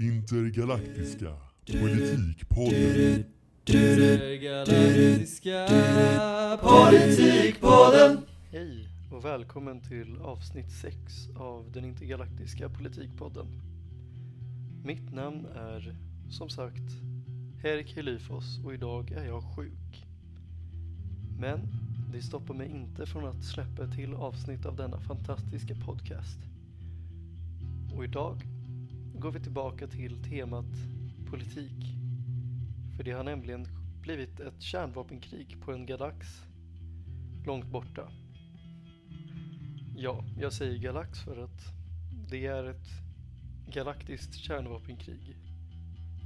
Intergalaktiska politikpodden. Intergalaktiska politikpodden. Hej och välkommen till avsnitt 6 av den intergalaktiska politikpodden. Mitt namn är som sagt Herik Helyfos och idag är jag sjuk. Men det stoppar mig inte från att släppa till avsnitt av denna fantastiska podcast. Och idag går vi tillbaka till temat politik. För det har nämligen blivit ett kärnvapenkrig på en galax långt borta. Ja, jag säger galax för att det är ett galaktiskt kärnvapenkrig.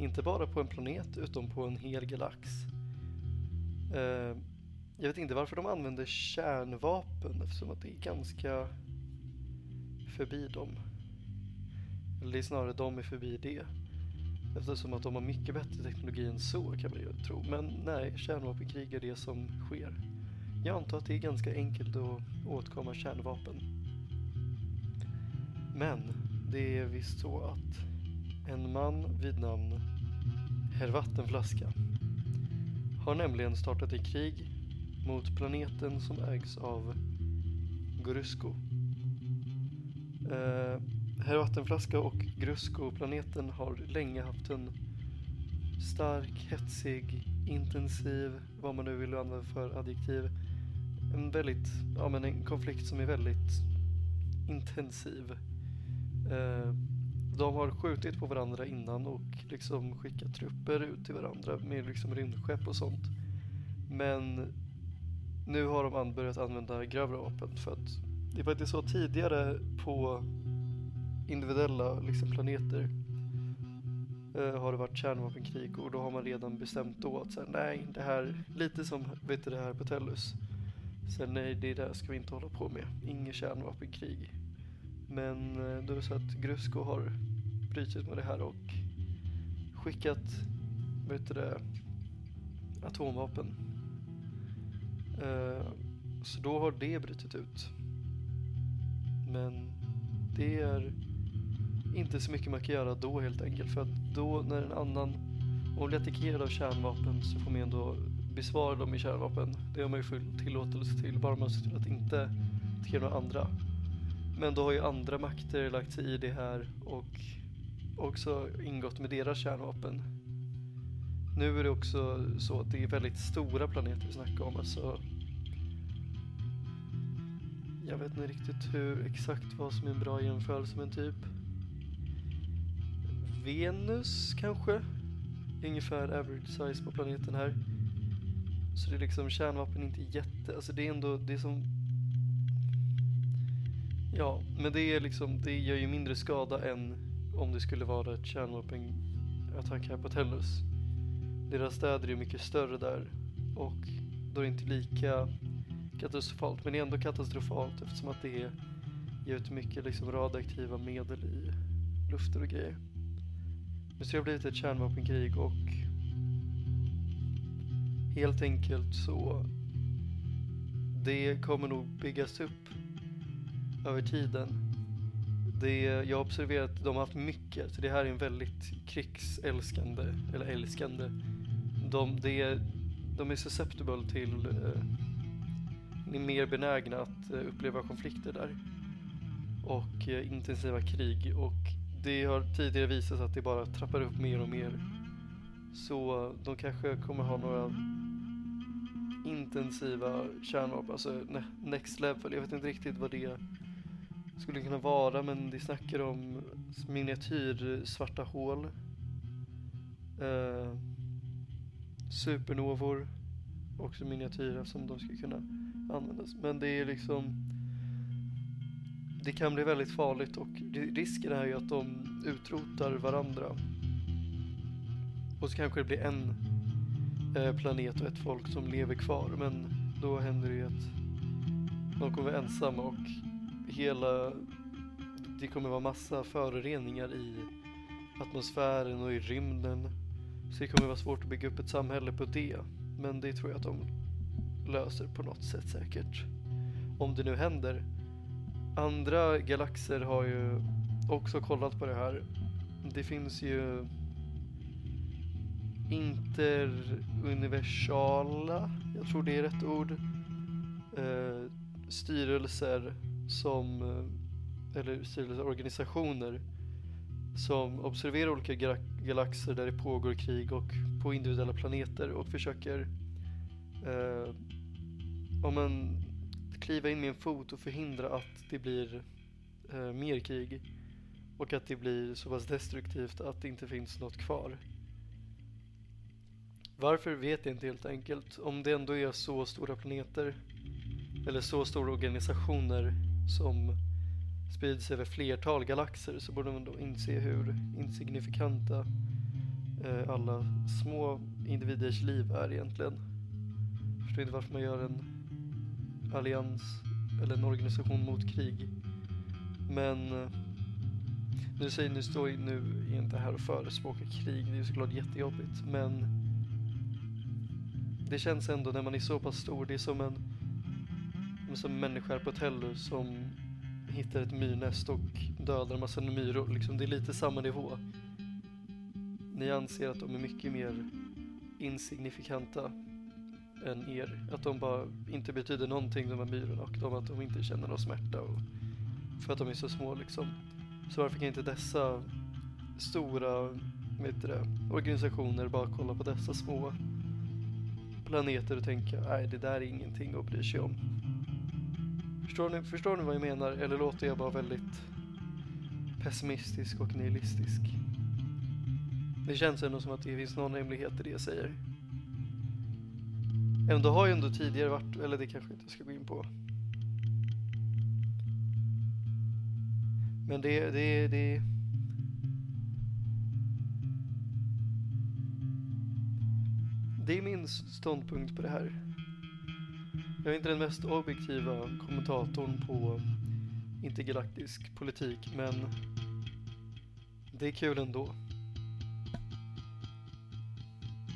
Inte bara på en planet utan på en hel galax. Eh, jag vet inte varför de använder kärnvapen eftersom att det är ganska förbi dem. Eller det är snarare de är förbi det. Eftersom att de har mycket bättre teknologi än så kan man ju tro. Men nej, kärnvapenkrig är det som sker. Jag antar att det är ganska enkelt att åtkomma kärnvapen. Men det är visst så att en man vid namn Herr Vattenflaska har nämligen startat ett krig mot planeten som ägs av Grusko. Eh, Herr Vattenflaska och Grusko-planeten har länge haft en stark, hetsig, intensiv, vad man nu vill använda för adjektiv, en väldigt, ja men en konflikt som är väldigt intensiv. Eh, de har skjutit på varandra innan och liksom skickat trupper ut till varandra med liksom rymdskepp och sånt. Men nu har de börjat använda grövre vapen för att det var inte så tidigare på individuella liksom, planeter eh, har det varit kärnvapenkrig och då har man redan bestämt då att säga, nej, det här, lite som vet du, det här på Tellus. Så nej, det där ska vi inte hålla på med. Inget kärnvapenkrig. Men eh, då är det så att Grusko har brutit med det här och skickat, vet du det, atomvapen. Eh, så då har det brutit ut. Men det är inte så mycket man kan göra då helt enkelt. För att då när en annan, om man blir attackerad av kärnvapen så får man ändå besvara dem med kärnvapen. Det har man ju full tillåtelse till, bara man ser till att inte attackera några andra. Men då har ju andra makter lagt sig i det här och också ingått med deras kärnvapen. Nu är det också så att det är väldigt stora planeter vi snackar om. Alltså, jag vet inte riktigt hur exakt vad som är en bra jämförelse men typ Venus kanske? Ungefär average size på planeten här. Så det är liksom kärnvapen inte jätte, alltså det är ändå, det är som Ja, men det är liksom, det gör ju mindre skada än om det skulle vara ett kärnvapenattack här på Tellus. Deras städer är mycket större där och då är det inte lika katastrofalt. Men det är ändå katastrofalt eftersom att det ger ut mycket liksom radioaktiva medel i luften och grejer. Men så det blivit ett kärnvapenkrig och helt enkelt så det kommer nog byggas upp över tiden. Det, jag har observerat att de har haft mycket, så det här är en väldigt krigsälskande, eller älskande. De, det, de är susceptible till, eh, är mer benägna att eh, uppleva konflikter där. Och eh, intensiva krig och det har tidigare visat sig att det bara trappar upp mer och mer. Så de kanske kommer ha några intensiva kärnvapen, alltså next level. Jag vet inte riktigt vad det skulle kunna vara men de snackar om miniatyr svarta hål. Eh, supernovor. Också miniatyrer som de ska kunna användas. Men det är liksom det kan bli väldigt farligt och risken är ju att de utrotar varandra. Och så kanske det blir en eh, planet och ett folk som lever kvar men då händer det ju att de kommer vara ensamma och hela det kommer vara massa föroreningar i atmosfären och i rymden. Så det kommer vara svårt att bygga upp ett samhälle på det. Men det tror jag att de löser på något sätt säkert. Om det nu händer. Andra galaxer har ju också kollat på det här. Det finns ju interuniversala, jag tror det är rätt ord, eh, styrelser som, eh, eller styrelseorganisationer som observerar olika galaxer där det pågår krig och på individuella planeter och försöker eh, om man kliva in med en fot och förhindra att det blir eh, mer krig och att det blir så pass destruktivt att det inte finns något kvar. Varför vet jag inte helt enkelt. Om det ändå är så stora planeter eller så stora organisationer som sprids över flertal galaxer så borde man då inse hur insignifikanta eh, alla små individers liv är egentligen. Jag förstår inte varför man gör en allians eller en organisation mot krig. Men eh, nu säger ni står nu är inte här och förespråkar krig, det är ju såklart jättejobbigt men det känns ändå när man är så pass stor, det är som en som en människa på Tellus som hittar ett myrnäst och dödar en massa myror. Liksom, det är lite samma nivå. Ni anser att de är mycket mer insignifikanta än er. Att de bara inte betyder någonting de här myrorna och de, att de inte känner någon smärta och, för att de är så små liksom. Så varför kan inte dessa stora vet det, organisationer bara kolla på dessa små planeter och tänka nej det där är ingenting att bry sig om. Förstår ni, förstår ni vad jag menar? Eller låter jag bara väldigt pessimistisk och nihilistisk? Det känns ändå som att det finns någon hemlighet i det jag säger. Ändå har jag ändå tidigare varit, eller det kanske inte ska gå in på. Men det, det, det Det är min ståndpunkt på det här. Jag är inte den mest objektiva kommentatorn på intergalaktisk politik, men det är kul ändå.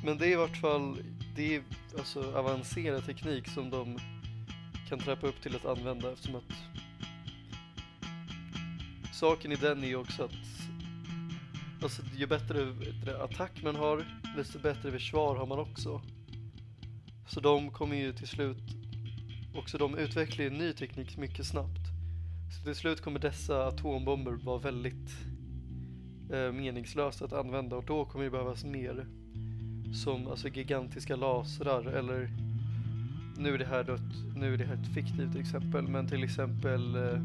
Men det är i vart fall, det är alltså avancerad teknik som de kan trappa upp till att använda eftersom att saken i den är ju också att alltså, ju bättre attack man har, desto bättre försvar har man också. Så de kommer ju till slut också de utvecklar ju ny teknik mycket snabbt. Så till slut kommer dessa atombomber vara väldigt eh, meningslösa att använda och då kommer det behövas mer. Som alltså gigantiska lasrar eller nu är det här, dött, nu är det här ett fiktivt exempel men till exempel eh,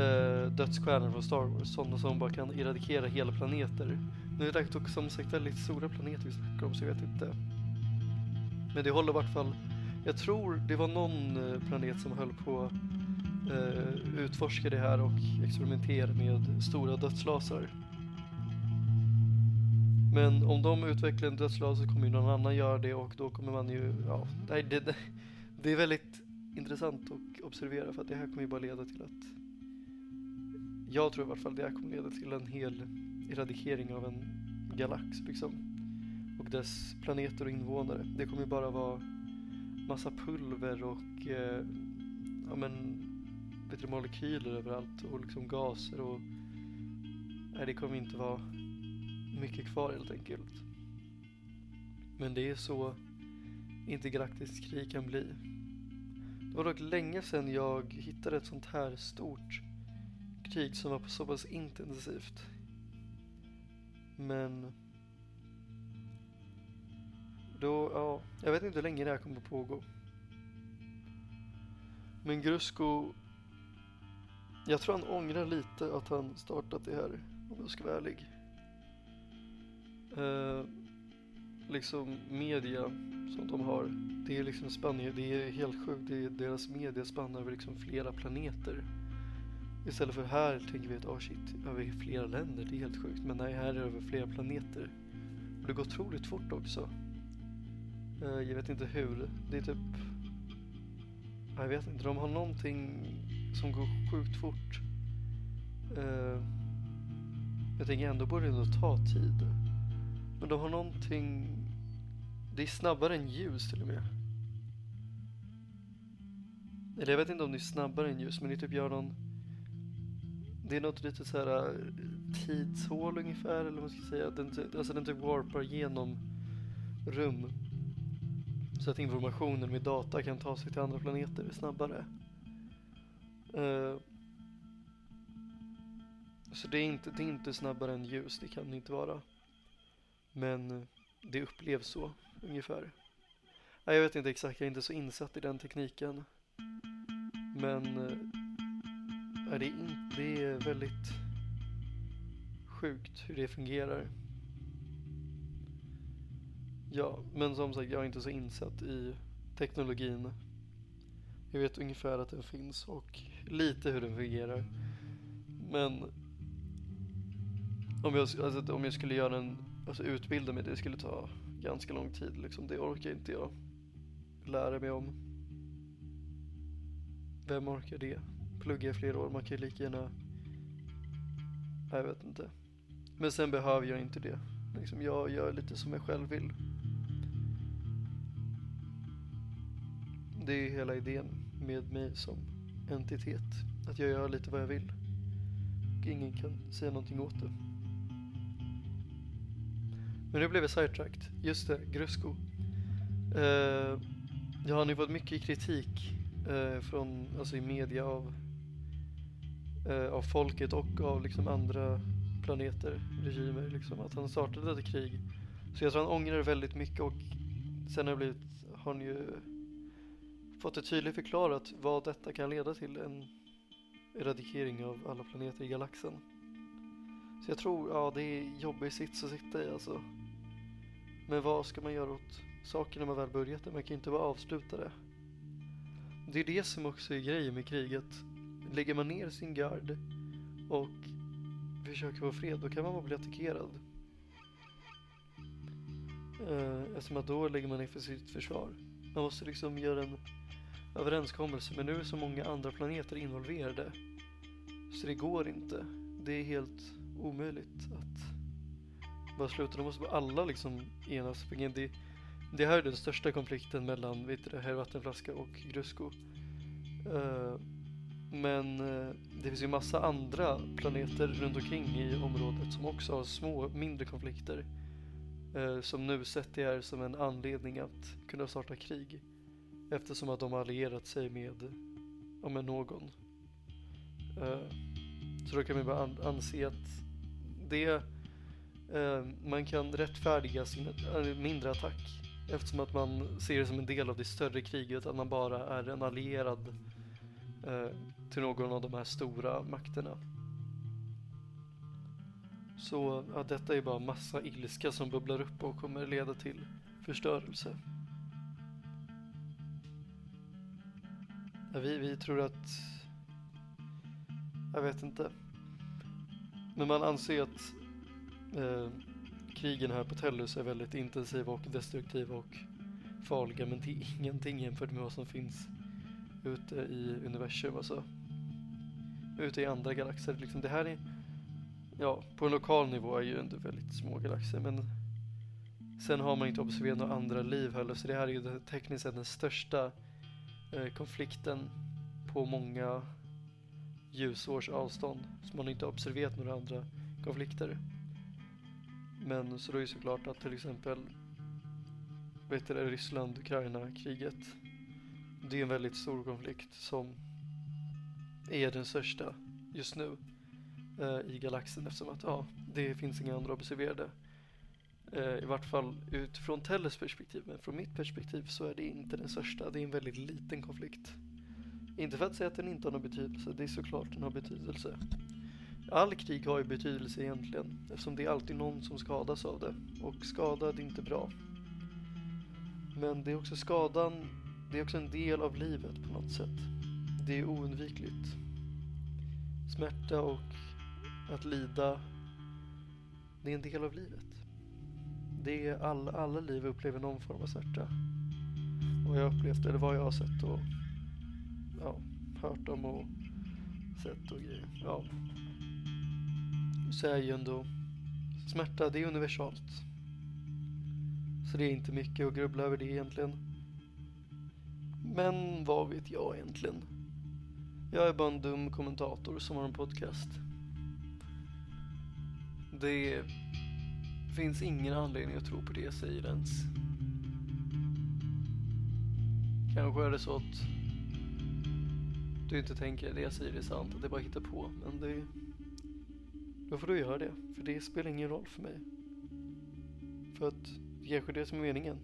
eh, dödsstjärnor från Star Wars, sådana som bara kan eradikera hela planeter. Nu är det som sagt väldigt stora planeter vi snackar om så jag vet inte. Men det håller i vart fall jag tror det var någon eh, planet som höll på eh, utforska det här och experimentera med stora dödslasar. Men om de utvecklar en dödslag så kommer ju någon annan göra det och då kommer man ju, ja, det, det, det är väldigt intressant att observera för att det här kommer ju bara leda till att jag tror i alla fall det här kommer leda till en hel eradikering av en galax liksom och dess planeter och invånare. Det kommer ju bara vara massa pulver och eh, ja, men, vet du, molekyler överallt och liksom gaser och nej, det kommer inte vara mycket kvar helt enkelt. Men det är så intergalaktiskt krig kan bli. Det var dock länge sedan jag hittade ett sånt här stort krig som var så pass intensivt. Men då, ja, jag vet inte hur länge det här kommer att pågå. Men Grusko, jag tror han ångrar lite att han startat det här, om jag ska vara ärlig. Eh, liksom media som de har, det är liksom Spanien, det är helt sjukt, det är deras media spannar över liksom flera planeter. Istället för här tänker vi att oh shit, över flera länder, det är helt sjukt. Men nej, här är det över flera planeter. Och det går otroligt fort också. Eh, jag vet inte hur. Det är typ... Jag vet inte, de har någonting som går sjukt fort. Eh, jag tänker ändå borde det ta tid. Men de har någonting... Det är snabbare än ljus till och med. Eller jag vet inte om det är snabbare än ljus, men det typ gör någon... Det är något lite så här eh, tidshål ungefär, eller vad man ska säga. Den, alltså den typ warpar genom rum. Så att informationen med data kan ta sig till andra planeter snabbare. Uh, så det är, inte, det är inte snabbare än ljus, det kan det inte vara. Men eh, det upplevs så, ungefär. Nej, jag vet inte exakt, jag är inte så insatt i den tekniken. Men eh, är det, är in, det är väldigt sjukt hur det fungerar. Ja, men som sagt, jag är inte så insatt i teknologin. Jag vet ungefär att den finns och lite hur den fungerar. Men om jag, alltså, om jag skulle göra en, alltså utbilda mig, det skulle ta ganska lång tid liksom. Det orkar inte jag lära mig om. Vem orkar det? Plugga i flera år, man kan ju lika gärna... Jag vet inte. Men sen behöver jag inte det. Liksom, jag gör lite som jag själv vill. Det är hela idén med mig som entitet. Att jag gör lite vad jag vill. Och ingen kan säga någonting åt det. Men nu blev jag sidetracked. Just det, Grusko. Eh, uh, jag har nu fått mycket kritik uh, från, alltså i media av, uh, av folket och av liksom andra planeter, regimer, liksom, att han startade ett krig. Så jag tror han ångrar väldigt mycket och sen har, blivit, har han ju fått det tydligt förklarat vad detta kan leda till, en eradikering av alla planeter i galaxen. Så jag tror, ja det är jobbig sits att sitta i alltså. Men vad ska man göra åt saker när man väl börjat det? Man kan ju inte bara avsluta det. Det är det som också är grejen med kriget. Lägger man ner sin gard och försöker få fred, då kan man bara bli attackerad. Eh, eftersom att då lägger man ner för sitt försvar. Man måste liksom göra en överenskommelse, men nu är så många andra planeter involverade. Så det går inte. Det är helt omöjligt att bara sluta. Då måste bara alla liksom enas. Det, det här är den största konflikten mellan vet du, Herr Vattenflaska och Grusko. Uh, eh, men uh, det finns ju massa andra planeter runt omkring i området som också har små, mindre konflikter. Uh, som nu sett det här som en anledning att kunna starta krig. Eftersom att de har allierat sig med, ja, med någon. så då kan man bara an anse att det Eh, man kan rättfärdiga sin eh, mindre attack eftersom att man ser det som en del av det större kriget, att man bara är en allierad eh, till någon av de här stora makterna. Så ja, detta är bara massa ilska som bubblar upp och kommer leda till förstörelse. Ja, vi, vi tror att... Jag vet inte. Men man anser att eh, krigen här på Tellus är väldigt intensiva och destruktiva och farliga men det är ingenting jämfört med vad som finns ute i universum alltså. Ute i andra galaxer liksom. Det här är, ja, på en lokal nivå är ju ändå väldigt små galaxer men sen har man inte observerat några andra liv heller så det här är ju tekniskt sett den största eh, konflikten på många ljusårs avstånd så man har inte observerat några andra konflikter. Men så då är det såklart att till exempel vet du, Ryssland-Ukraina-kriget det är en väldigt stor konflikt som är den största just nu eh, i galaxen eftersom att ja, det finns inga andra observerade. Eh, I vart fall utifrån Telles perspektiv, men från mitt perspektiv så är det inte den största. Det är en väldigt liten konflikt. Inte för att säga att den inte har någon betydelse, det är såklart den har betydelse. All krig har ju betydelse egentligen eftersom det är alltid någon som skadas av det och skadad är inte bra. Men det är också skadan, det är också en del av livet på något sätt. Det är oundvikligt. Smärta och att lida, det är en del av livet. Det är alla, alla liv upplever någon form av smärta. Vad jag upplevt eller vad jag har sett och ja, hört om och sett och grejer. Ja, så är ju ändå smärta, det är universalt. Så det är inte mycket att grubbla över det egentligen. Men vad vet jag egentligen? Jag är bara en dum kommentator som har en podcast. Det finns ingen anledning att tro på det jag säger ens. Kanske är det så att du inte tänker att det jag säger är sant, att det bara hittar på. Men det... Då får du göra det, för det spelar ingen roll för mig. För att det kanske är det som är meningen.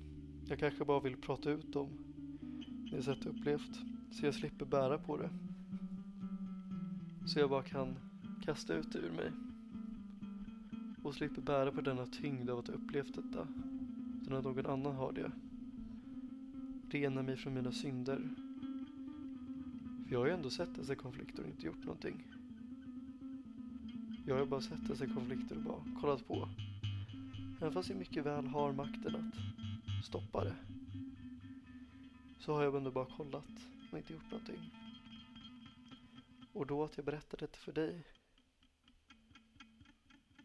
Jag kanske bara vill prata ut om det jag upplevt. Så jag slipper bära på det. Så jag bara kan kasta ut det ur mig. Och slipper bära på denna tyngd av att ha upplevt detta. Utan att någon annan har det. Rena mig från mina synder. För jag har ju ändå sett dessa konflikter och inte gjort någonting. Jag har ju bara sett dessa konflikter och bara kollat på. Även fast jag mycket väl har makten att stoppa det. Så har jag ändå bara kollat och inte gjort någonting. Och då att jag berättar detta för dig.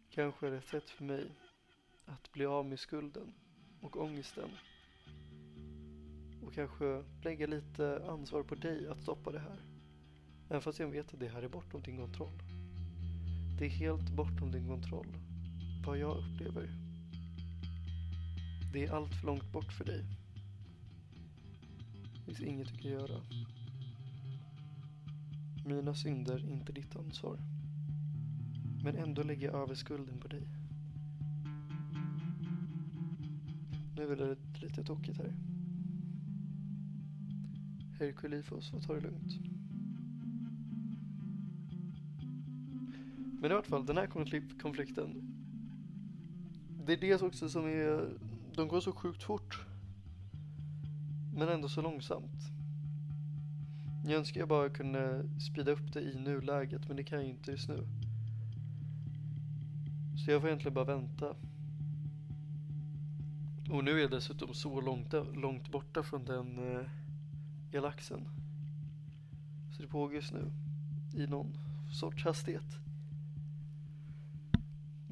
Kanske är det ett sätt för mig att bli av med skulden och ångesten. Och kanske lägga lite ansvar på dig att stoppa det här. Även fast jag vet att det här är bortom din kontroll. Det är helt bortom din kontroll. Vad jag upplever. Det är allt för långt bort för dig. Det finns inget du kan göra. Mina synder är inte ditt ansvar. Men ändå lägger jag över skulden på dig. Nu är det lite tokigt här. Herkulifos får ta det lugnt. Men i vart fall, den här konflikten. Det är det också som är, de går så sjukt fort. Men ändå så långsamt. Jag önskar jag bara kunde speeda upp det i nuläget, men det kan jag inte just nu. Så jag får egentligen bara vänta. Och nu är jag dessutom så långt, långt borta från den eh, galaxen. Så det pågår just nu i någon sorts hastighet.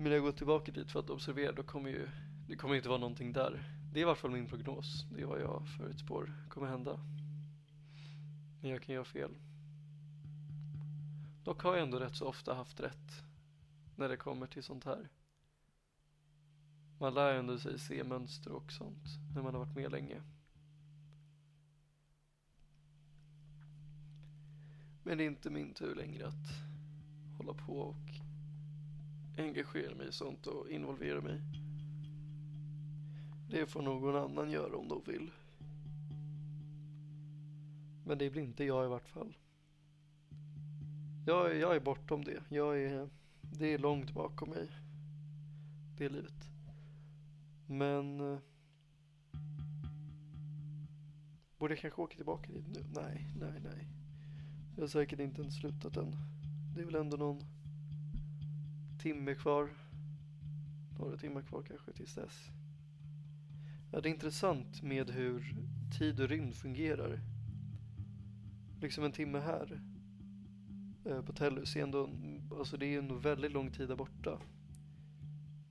Men när jag går tillbaka dit för att observera då kommer ju det kommer inte vara någonting där. Det är i vart fall min prognos. Det är vad jag förutspår kommer hända. Men jag kan göra fel. Dock har jag ändå rätt så ofta haft rätt när det kommer till sånt här. Man lär ändå sig se mönster och sånt när man har varit med länge. Men det är inte min tur längre att hålla på och engagera mig i sånt och involvera mig. Det får någon annan göra om de vill. Men det blir inte jag i vart fall. Jag, jag är bortom det. Jag är, det är långt bakom mig. Det livet. Men... Eh, borde jag kanske åka tillbaka dit nu? Nej, nej, nej. Jag har säkert inte ens slutat än. Det är väl ändå någon timme kvar. Några timmar kvar kanske tills dess. Ja, det är intressant med hur tid och rymd fungerar. Liksom en timme här eh, på Tellus är ändå, alltså det är ändå väldigt lång tid där borta.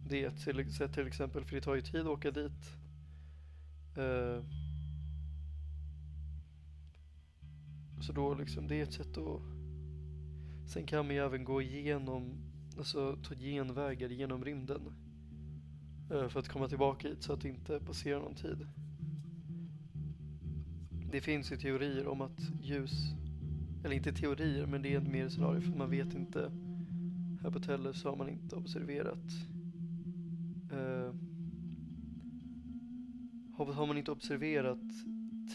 Det är ett sätt till exempel, för det tar ju tid att åka dit. Uh, så då liksom, det är ett sätt att... Sen kan man ju även gå igenom, alltså ta genvägar genom rymden. Eh, för att komma tillbaka hit så att det inte passerar någon tid. Det finns ju teorier om att ljus, eller inte teorier, men det är ett mer scenario för man vet inte. Här på Tellus har man inte observerat eh, har man inte observerat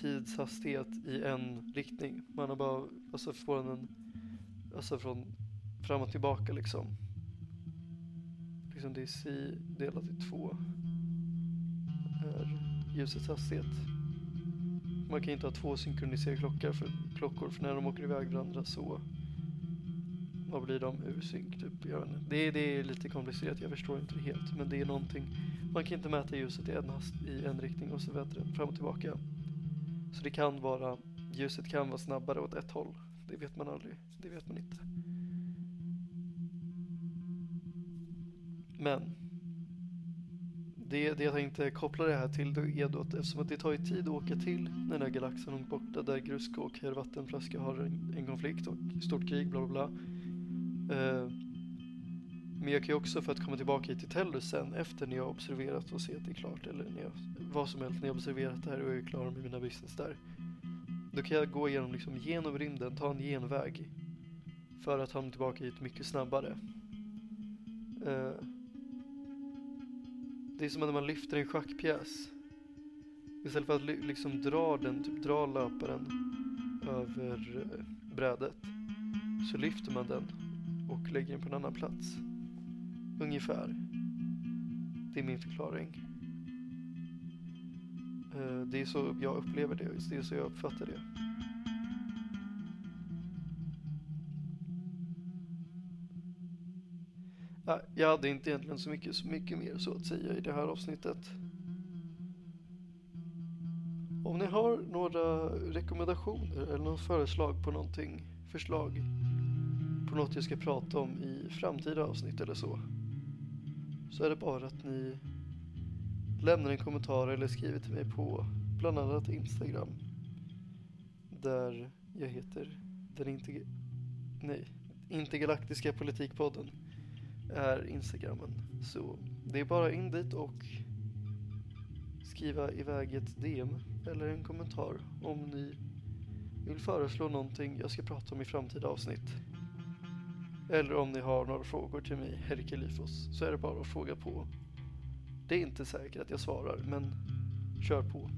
tidshastighet i en riktning. Man har bara, alltså från en, alltså från fram och tillbaka liksom. Liksom det är si delat i två är ljusets hastighet. Man kan inte ha två synkroniserade klockor för, klockor för när de åker iväg varandra så vad blir de ur synk typ? Jag vet det, det är lite komplicerat, jag förstår inte det helt. Men det är någonting, man kan inte mäta ljuset i en, hast, i en riktning och så vet den fram och tillbaka. Så det kan vara, ljuset kan vara snabbare åt ett håll. Det vet man aldrig, det vet man inte. Men det, det jag tänkte koppla det här till då är då att eftersom att det tar ju tid att åka till den här galaxen långt borta där Grusko och Herr Vattenflaska har en, en konflikt och stort krig bla bla bla. Uh, Men jag kan ju också för att komma tillbaka hit till Tellus sen efter när jag har observerat och sett att det är klart eller när jag, vad som helst när jag har observerat det här och jag är klar med mina business där. Då kan jag gå igenom, liksom, genom rymden, ta en genväg för att hamna tillbaka hit mycket snabbare. Uh, det är som när man lyfter en schackpjäs. Istället för att liksom dra den, typ dra löparen över eh, brädet så lyfter man den och lägger den på en annan plats. Ungefär. Det är min förklaring. Eh, det är så jag upplever det, det är så jag uppfattar det. Jag hade inte egentligen så mycket, så mycket mer så att säga i det här avsnittet. Om ni har några rekommendationer eller något förslag på någonting, förslag på något jag ska prata om i framtida avsnitt eller så. Så är det bara att ni lämnar en kommentar eller skriver till mig på bland annat Instagram. Där jag heter den inte, nej, intergalaktiska politikpodden är Instagrammen. Så det är bara in dit och skriva iväg ett DM eller en kommentar om ni vill föreslå någonting jag ska prata om i framtida avsnitt. Eller om ni har några frågor till mig, Herkelifos, så är det bara att fråga på. Det är inte säkert att jag svarar, men kör på.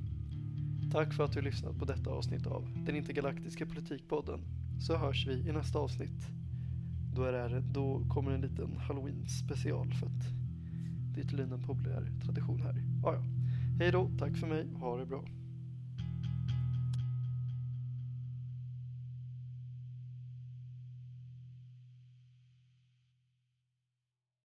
Tack för att du lyssnat på detta avsnitt av den intergalaktiska politikpodden. Så hörs vi i nästa avsnitt. Då, är det, då kommer en liten halloween special för att det är tydligen en populär tradition här. Ah, ja. Hej då, tack för mig, ha det bra.